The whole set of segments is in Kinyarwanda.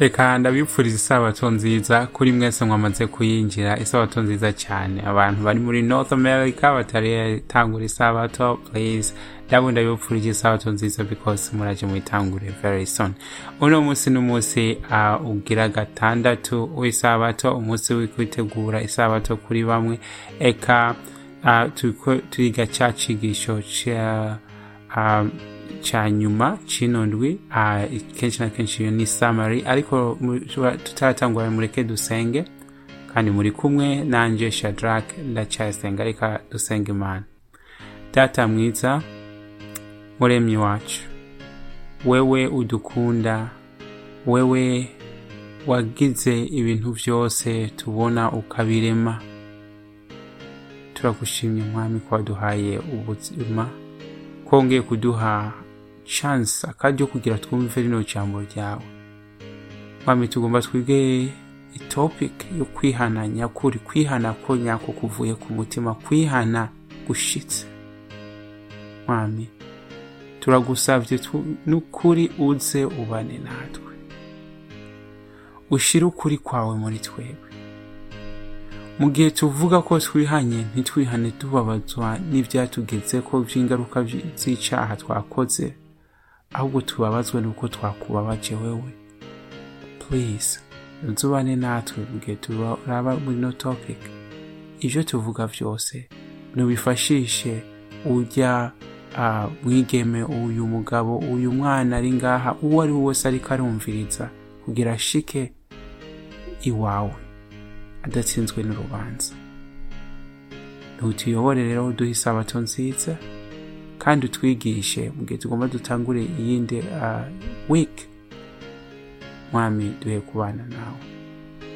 reka ndabipfuriza isabato nziza kuri mwese mwamaze kuyinjira. Isabato nziza cyane. Abantu bari muri north america bataritangura isabato please. Ndabwo ndabipfurije isabato nziza because muraje muyitangure very soon. Uno munsi ni umunsi uh, ugira gatandatu w'isabato umunsi w'ikwitegura isabato kuri bamwe. Eka uh, turiga cya uh, cya nyuma cy'ino ndwi kenshi na kenshi ni samari ariko tutaratangura mureke dusenge kandi muri kumwe nanjye shadrake ndacyayisenga reka dusenge imana. Data mwiza muremyi wacu wewe udukunda wewe wagize ibintu byose tubona ukabirema. Turagushimye mwami ko waduhaye ubuzima kongeye kuduha chance akaryo kugira twumve rino jambo ryawe. Mwami tugomba twige itopic yo kwihana nyakuri kwihana ko nyako kuvuye ku mutima kwihana gushitse. Mwami turagusabye n'ukuri uze ubane natwe. Ushire ukuri kwawe muri twebwe mu gihe tuvuga ko twihanye ntitwihane tubabazwa n'ibyatugeze ko by'ingaruka z'icyaha twakoze. Ahubwo tubabazwe n'uko twakubabaje wewe. Please nzubane natwe mu gihe turaba muri no topic. Ibyo tuvuga byose ntubifashishe ujya mwigeme uyu mugabo uyu mwana ari ngaha uwo ari we wese ariko arumviriza kugira ashike iwawe. Adatsinzwe n'urubanza. Ntutuyobore rero uduhe isabato nziza. Kandi utwigishe mu gihe tugomba dutangure iyindi wiki mwami duhe kubana nawe.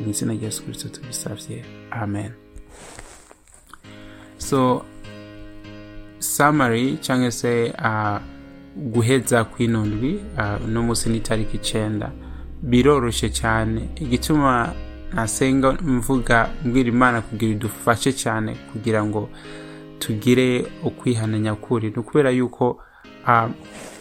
Mu izina rya yesu tubisabye amen. So summary cyangwa se guheza kw'ino ndwi uno munsi ni itariki icyenda biroroshye cyane igituma nasenga mvuga mbwira imana kugira idufashe cyane kugira ngo tugire ukwihana nyakuri. Ni ukubera yuko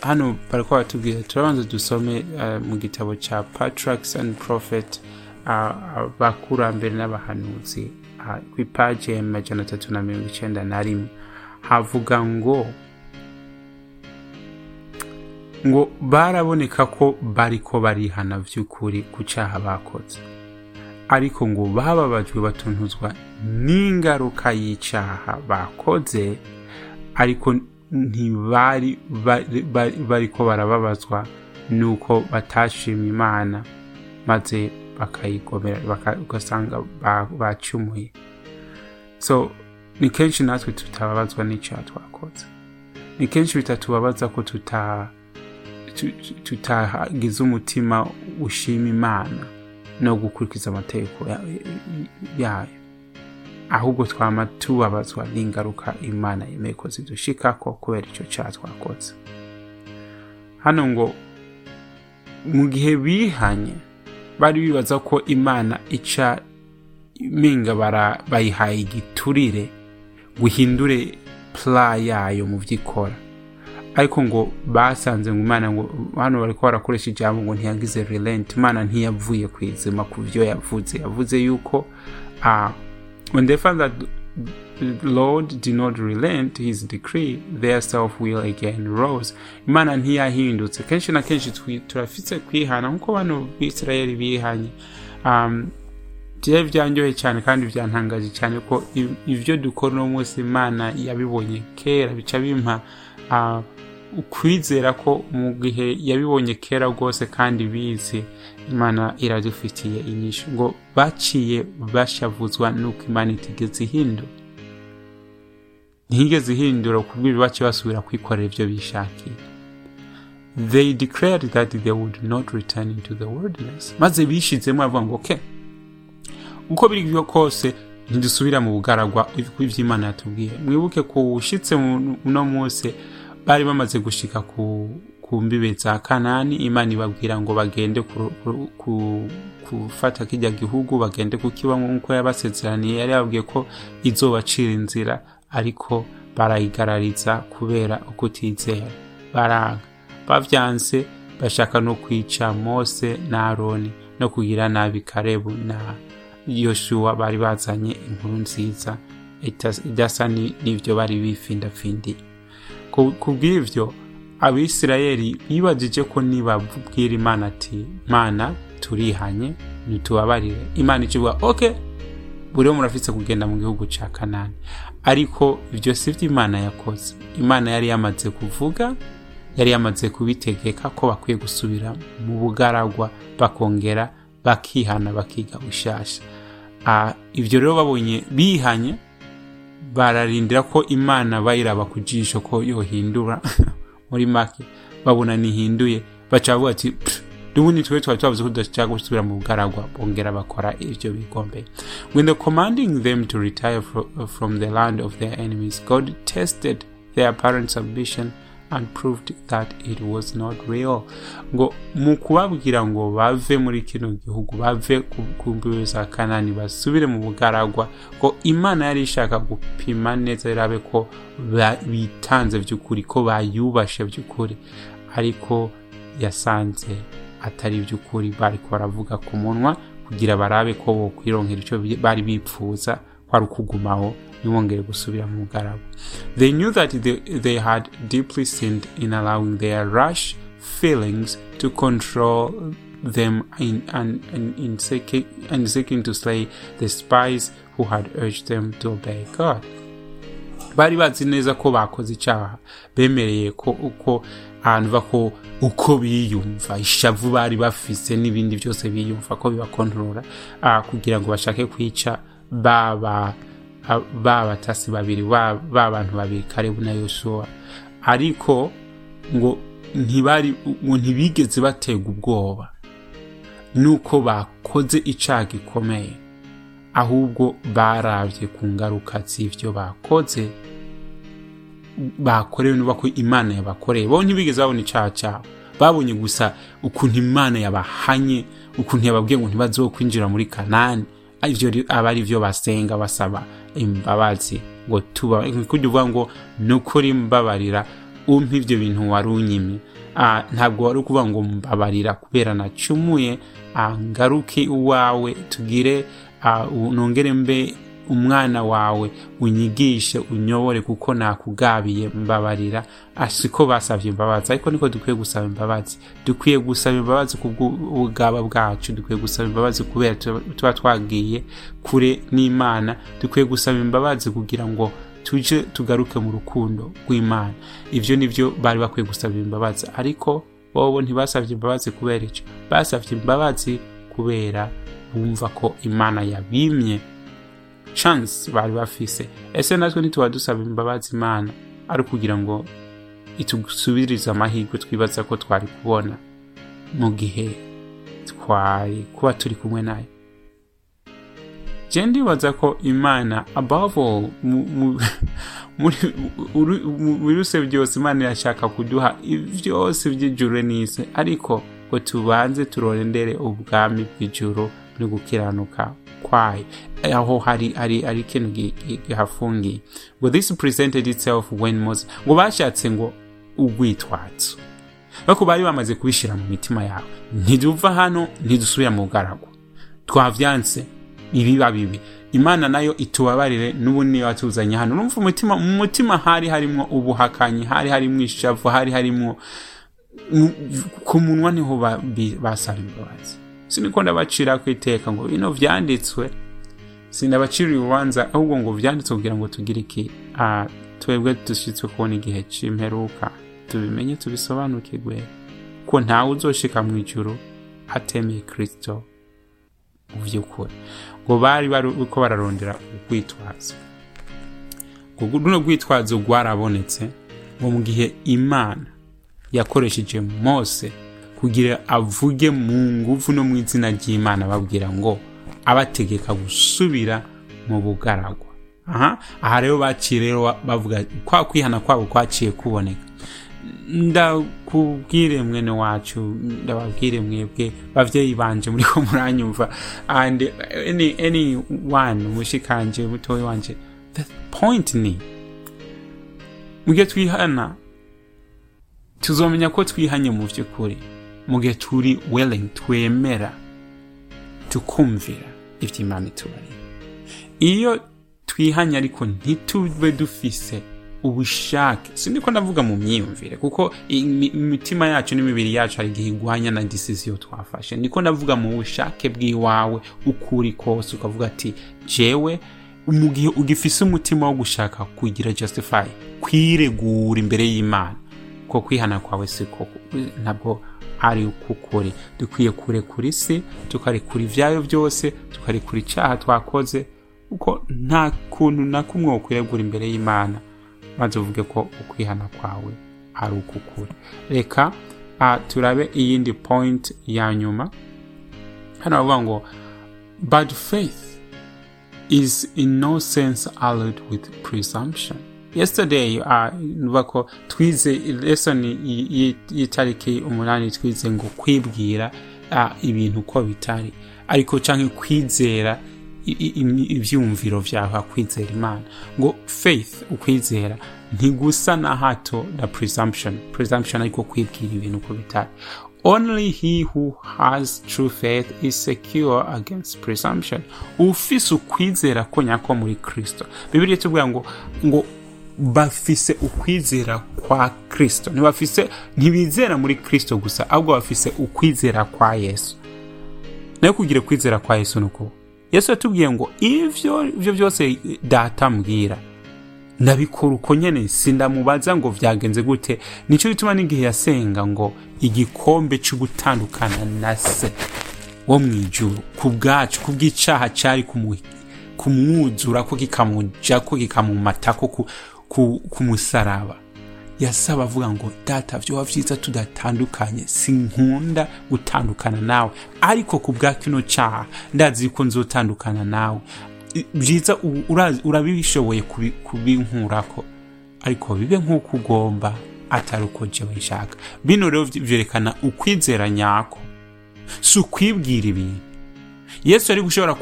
hano bari batubwira turabanza dusome mu gitabo cya patriarchs and prophet abakurambere n'abahanuzi ku ipaji ya majana atatu na mirongo icyenda na rimwe. Havuga ngo ngo baraboneka ko bariko barihana by'ukuri ku cyaha bakoze. Ariko ngo bababajwe batuntuzwa n'ingaruka y'icyaha bakoze ariko ntibari bariko barababazwa nuko batashima imana maze bakayigomera ugasanga bacumuye. So ni kenshi natwe tutababazwa n'icyaha twakoze. Ni kenshi bitatubabaza ko tutagize umutima ushima imana. No gukurikiza amategeko yayo. Ahubwo twama tubabazwa n'ingaruka imana yemeye ko zidushikako kubera icyo cyaha twakoze. Hano ngo mu gihe bihanye bari bibaza ko imana ica minga bayihaye igiturire guhindure pla yayo mu byo ikora. Ariko ngo basanze ngo imana ngo hano bari ko barakoresha ijambo ngo ntiyagize relent. Imana ntiyavuye ku izima ku byo yavuze yavuze yuko when they found that lord did not relent his decree their self will again rose. Imana ntiyahindutse. Kenshi na kenshi turafite kwihana. Nk'uko bano bisirayeli bihanye byari byanyoye cyane kandi byantangaje cyane ko ibyo dukora uno munsi imana yabibonye kera bica bimpa ukwizera ko mu gihe yabibonye kera rwose kandi bizi imana iradufitiye inyishu. Ngo baciye bashavuzwa nuko imana itigeze ihindura ntihigeze ihindura kubw'ibyo baciye basubira kwikorera ibyo bishakiye. They declared that they would not return into the wilderness. Maze bishizemo bavuga ngo okay uko biri kose ntidusubira mu bugaragwa iby'imana yatubwiye. Mwibuke ko ushitse uno munsi bari bamaze gushika ku ku mbibe za kanani. Imana ibabwira ngo bagende gufata kijya gihugu bagende kukibamo nk'uko yabasezeraniye. Yari yababwiye ko izobacira inzira ariko barayigarariza kubera ukutizera. Baranga. Bavyanse bashaka no kwica mose na aroni no kugira nabi karebu na yoshuwa bari bazanye inkuru nziza idasa n'ibyo bari bifindafindiye. Ku bw'ibyo abisirayeli bibagije ko nibabwira imana ati mana turihanye ntitubabarire. Imana ikivuga oke buriho murafitse kugenda mu gihugu cya kanani. Ariko ibyo si byo imana yakoze. Imana yari yamaze kuvuga yari yamaze kubitegeka ko bakwiye gusubira mu bugaragwa bakongera bakihana bakiga bushasha. Ibyo rero babonye bihanye bararindira ko imana bayiraba ku jisho ko yohindura. Muri make babona nihinduye baca bavuga ati n'ubundi twe twari twavuze ko tudashaka gusubira mu bugaragwa. Bongera bakora ibyo bigombeye when the commanding them to retire from the land of their enemies god tested their apparent submission and proved that it was not real. Ngo mu kubabwira ngo bave muri kino gihugu bave ku mbibe za kanani basubire mu bugaragwa ngo imana yari ishaka gupima neza irabe ko bitanze by'ukuri ko bayubashe by'ukuri. Ariko yasanze atari iby'ukuri bari baravuga ku munwa kugira barabe ko bokwironkera icyo bari bipfuza. Kwari ukugumaho ntibongere gusubira mu bugaragwa they knew that they, they had deeply sinned in allowing their rush feelings to control them in, and, and in seeking, and seeking to slay the spies who had urged them to obey god. Bari bazi neza ko bakoze icyaha. Bemereye ko uko ahantu ko uko biyumva. Ishavu bari bafise n'ibindi byose biyumva ko bibakontorora kugira ngo bashake kwica ba batasi babiri ba bantu babiri karebu na yoshuwa ariko ngo ntibigeze batega ubwoba. Nuko bakoze icyaha gikomeye. Ahubwo barabye ku ngaruka z'ibyo bakoze bakorewe niba ko imana yabakoreye. Bo ntibigeze babona icyaha cyabo babonye gusa ukuntu imana yabahanye ukuntu yababwiye ngo ntibazokwinjira muri kanani. Aba ari byo basenga basaba imbabazi ngo tuba kujya uvuga ngo ni ukuri mbabarira umpa ibyo bintu wari unyimye ntabwo wari ukuvuga ngo mbabarira kubera nacumuye ngaruke iwawe tugire nongere mbe umwana wawe unyigishe unyobore kuko nakugabiye mbabarira. Siko basabye imbabazi. Ariko niko dukwiye gusaba imbabazi. Dukwiye gusaba imbabazi ku bw'ubugaba bwacu. Dukwiye gusaba imbabazi kubera tuba twagiye kure n'imana. Dukwiye gusaba imbabazi kugira ngo tuje tugaruke mu rukundo rw'imana. Ibyo ni byo bari bakwiye gusaba imbabazi. Ariko bobo ntibasabye imbabazi kubera icyo basabye imbabazi kubera bumva ko imana yabimye. Chance bari bafise. Ese natwe ntituba dusaba imbabazi imana ari ukugira ngo itusubirize amahirwe twibaza ko twari kubona mu gihe twari kuba turi kumwe na yo je ndibaza ko imana above all muri ruse byose imana irashaka kuduha byose by'ijuru n'isi ariko ngo tubanze turondere ubwami bw'ijuru no gukiranuka kwayo aho hari hari hari ikintu gihafungiye ngo this presented itself when Moses ngo bashatse ngo ugwitwatso bako bari bamaze kubishyira mu mitima yawe ntiduva hano ntidusubira mu bugaragu twavyanse ibiba bibi imana na yo itubabarire n'ubu niyo watuzanye hano. Urumva umutima mu mutima hari harimo ubuhakanyi hari harimo ishavu hari harimo ku munwa ni ho basaba imbabazi. Siniko ndabacira ku iteka ngo bino vyanditswe. Sindabacira urubanza ahubwo ngo vyanditswe kugira ngo tugire iki? Twebwe dushitswe kubona igihe c'imperuka. Tubimenye tubisobanukirwe ko ntawe uzoshika mu ijuru atemeye kristo mu vy'ukuri. Ngo bari bariko bararondera urwitwazo. Runo rwitwazo rwarabonetse ngo mu gihe imana yakoresheje mose kugira avuge mu nguvu no mu izina ry'imana babwira ngo abategeka gusubira mu bugaragwa. Aha aha rero baciye rero bavuga kwa kwihana kwabo kwaciye kuboneka. Ndakubwire mwene wacu ndababwire mwebwe bavyeyi banje muriko muranyumva. And any, any one mushikanje mutoyi wanje the point ni mugihe twihana tuzomenya ko twihanye mu vy'ukuri mu gihe turi willing twemera tukumvira ibyo imana itubarira iyo twihanye ariko ntitube dufise ubushake sindiko ndavuga mu myiyumvire kuko imitima yacu n'imibiri yacu hari igihe igwanya na disisiyo twafashe. Niko ndavuga mu bushake bw'iwawe ukuri kose ukavuga ati jewe mu gihe ugifise umutima wo gushaka kugira justify kwiregura imbere y'imana. Ko kwihana kwawe siko ntabwo ari ukukuri. Dukwiye kurekura isi tukarekura ibyayo byose tukarekura icyaha twakoze kuko nta kuntu na kumwe ukwiregura imbere y'imana maze uvuge ko ukwihana kwawe ari ukukuri. Reka turabe iyindi point ya nyuma. Hano bavuga ngo bad faith is in no sense allied with presumption. Yesterday nuva ko twize lesson y'itariki umunani twize ngo kwibwira ibintu uko bitari. Ariko cyangwa kwizera ibyumviro byawe kwizera imana. Ngo faith ukwizera ntigusa na hato na presumption. Presumption ariko kwibwira ibintu uko bitari. Only he who has true faith is secure against presumption. Ufise ukwizera ko nyako muri kristo. Bibiriya tubwira ngo ngo bafise ukwizera kwa kristo. Ntibafise ntibizera muri kristo gusa ahubwo bafise ukwizera kwa yesu. Nayo kugira ukwizera kwa yesu ni uko yesu yatubwiye ngo ivyo ivyo byose data mbwira ndabikora uko nyene sindamubaza ngo vyagenze gute. Nico gituma n'igihe yasenga ngo igikombe cyo gutandukana na se wo mu ijuru ku bwacu ku bw'icaha cari kumwuzura ko kikamuja ko kikamumata ko ku musaraba. Yasaba avuga ngo data vyoba vyiza tudatandukanye sinkunda gutandukana nawe. Ariko ku bwa kino caha ndazi ko nzotandukana nawe. Byiza urabishoboye kubinkurako. Ariko bibe nk'uko ugomba atari uko jewe nshaka bino rero byerekana ukwizera nyako. Si ukwibwira ibintu. Yesu yari gushobora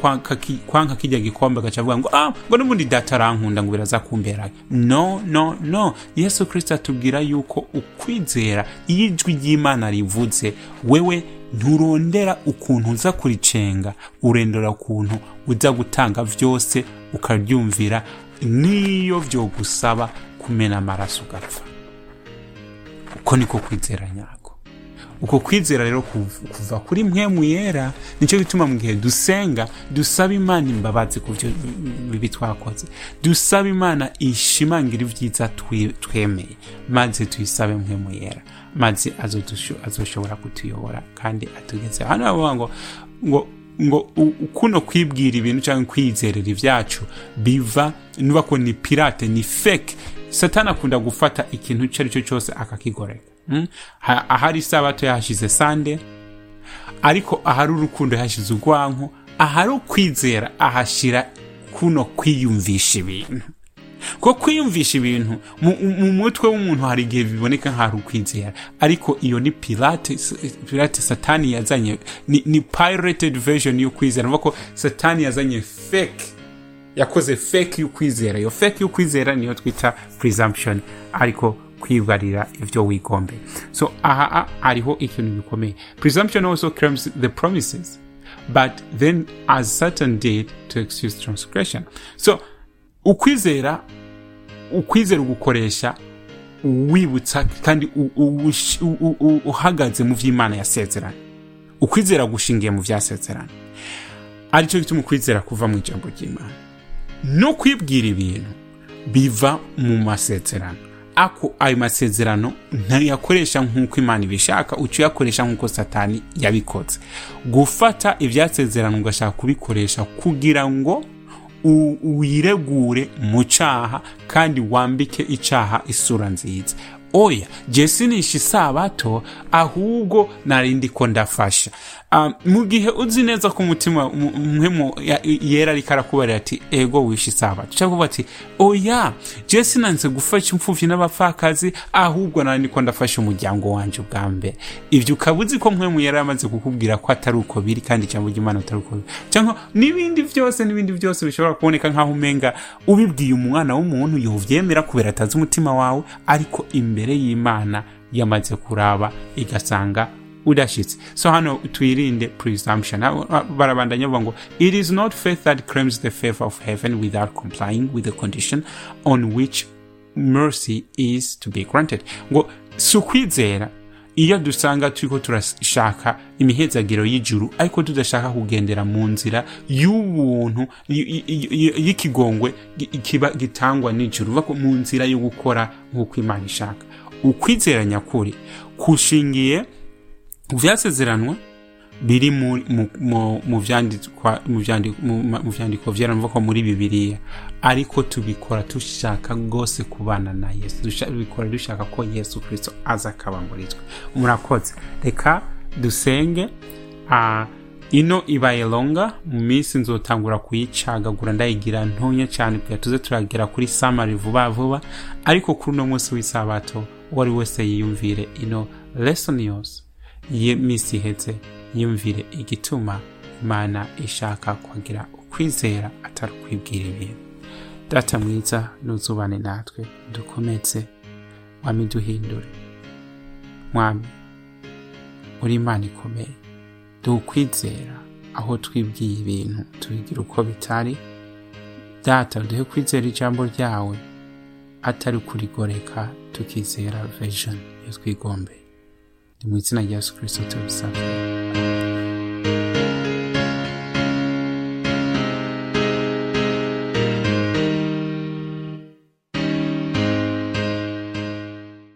kwanka kijya gikombe agaca avuga ngo ah ngo n'ubundi data arankunda ngo biraza kumbera. No no no. Yesu kirisito atubwira yuko ukwizera iyo ijwi ry'imana rivuze wewe nturondera ukuntu uza kuricenga urendera ukuntu uza gutanga byose ukaryumvira niyo byogusaba kumena amaraso ugapfa. Uko niko kwizera nyako uko kwizera rero kuva kuri mwemu yera ni cyo gituma mu gihe dusenga dusaba imana imbabazi ku byo bibi twakoze. Dusaba imana ishimangira ibyiza twemeye maze tuyisabe mwemu yera maze azoshobora kutuyobora kandi atugeze. Hano bavuga ngo ngo ngo kuno kwibwira ibintu cyangwa kwizerera ibyacu biva nuba ko ni pirate ni fake. Satani akunda gufata ikintu icyo ari cyo cyose akakigoreka. Ahari isabato yahashize sande ariko ahari urukundo yahashize urwanko ahari ukwizera ahashyira kuno kwiyumvisha ibintu. Ko kwiyumvisha ibintu mu mutwe w'umuntu hari igihe biboneka nk'ahari ukwizera. Ariko iyo ni pirate satani yazanye ni, pirated version y'ukwizera. Nuvuga ko satani yazanye fake yakoze fake y'ukwizera. Iyo fake y'ukwizera niyo twita presumption. Ariko kwibarira ibyo wigombeye so aha hariho ikintu gikomeye. Presumption also claims the promises but then as satan did to excuse transgression. So ukwizera ukwizera ugukoresha wibutsa kandi uhagaze mu by'imana yasezeranye. Ukwizera gushingiye mu byasezeranye ari cyo gituma ukwizera kuva mu ijambo ry'imana. No kwibwira ibintu biva mu masezerano. Ako ayo masezerano ntayakoresha nk'uko imana ibishaka uca uyakoresha nk'uko satani yabikoze. Gufata ibyasezerano ugashaka kubikoresha kugira ngo wiregure mu cyaha kandi wambike icyaha isura nziza. Oya jesi nishe isabato ahubwo narindi ko ndafasha. Mu gihe uzi neza ko umutima muhemu yera ariko arakubarira ati ego wishe isabato cyangwa kuvuga ati oya jesi nanze gufasha imfubyi n'abapfakazi ahubwo narindi ko ndafasha umuryango wanjye ubwa mbere. Ibyo ukaba uzi ko muhemu yari amaze kukubwira ko atari uko biri kandi ijambo ry'imana atari uko biri. Cyangwa n'ibindi byose n'ibindi byose bishobora kuboneka nk'aho umenga ubibwiye umwana w'umuntu yobyemera kubera atazi umutima wawe ariko imbere y'imana yamaze kuraba igasanga udashitse. So hano twirinde presumption. Barabandanya bavuga ngo it is not faith that claims the favor of heaven without complying with the condition on which mercy is to be granted. Ngo si ukwizera iyo dusanga turiko turashaka imihezagiro y'ijuru ariko tudashaka kugendera mu nzira y'ubuntu y'ikigongwe kiba gitangwa n'ijuru mu nzira yo gukora nk'uko imana ishaka. Ukwizera nyakuri. Kushingiye ku vyasezeranwa biri mu, mu, mu, mu vyandikwa mu vyandi- mu- ma- mu vyandiko vyera mvuga ko muri bibiliya. Ariko tubikora dushaka rwose kubana na yesu. Tubikora dushaka ko yesu kristo aza akaba muri twe murakoze. Reka dusenge ino ibaye longa mu minsi nzotangura kuyicagagura ndayigira ntonya cyane kugira tuze turagera kuri samari vuba vuba ariko kuri uno munsi w'isabato uwo ari wese yiyumvire ino lesson yose. Y'imisi ihetse yumvire igituma imana ishaka kwagira ukwizera atari ukwibwira ibintu. Data mwiza nuzubane natwe dukomeze mwami duhindure. Mwami uri imana ikomeye. Dukwizera aho twibwiye ibintu tubigira uko bitari. Data duhe kwizera ijambo ryawe atari kurigoreka tukizera vision iyo twigombeye ni mu izina rya yesu kirisito tubisabye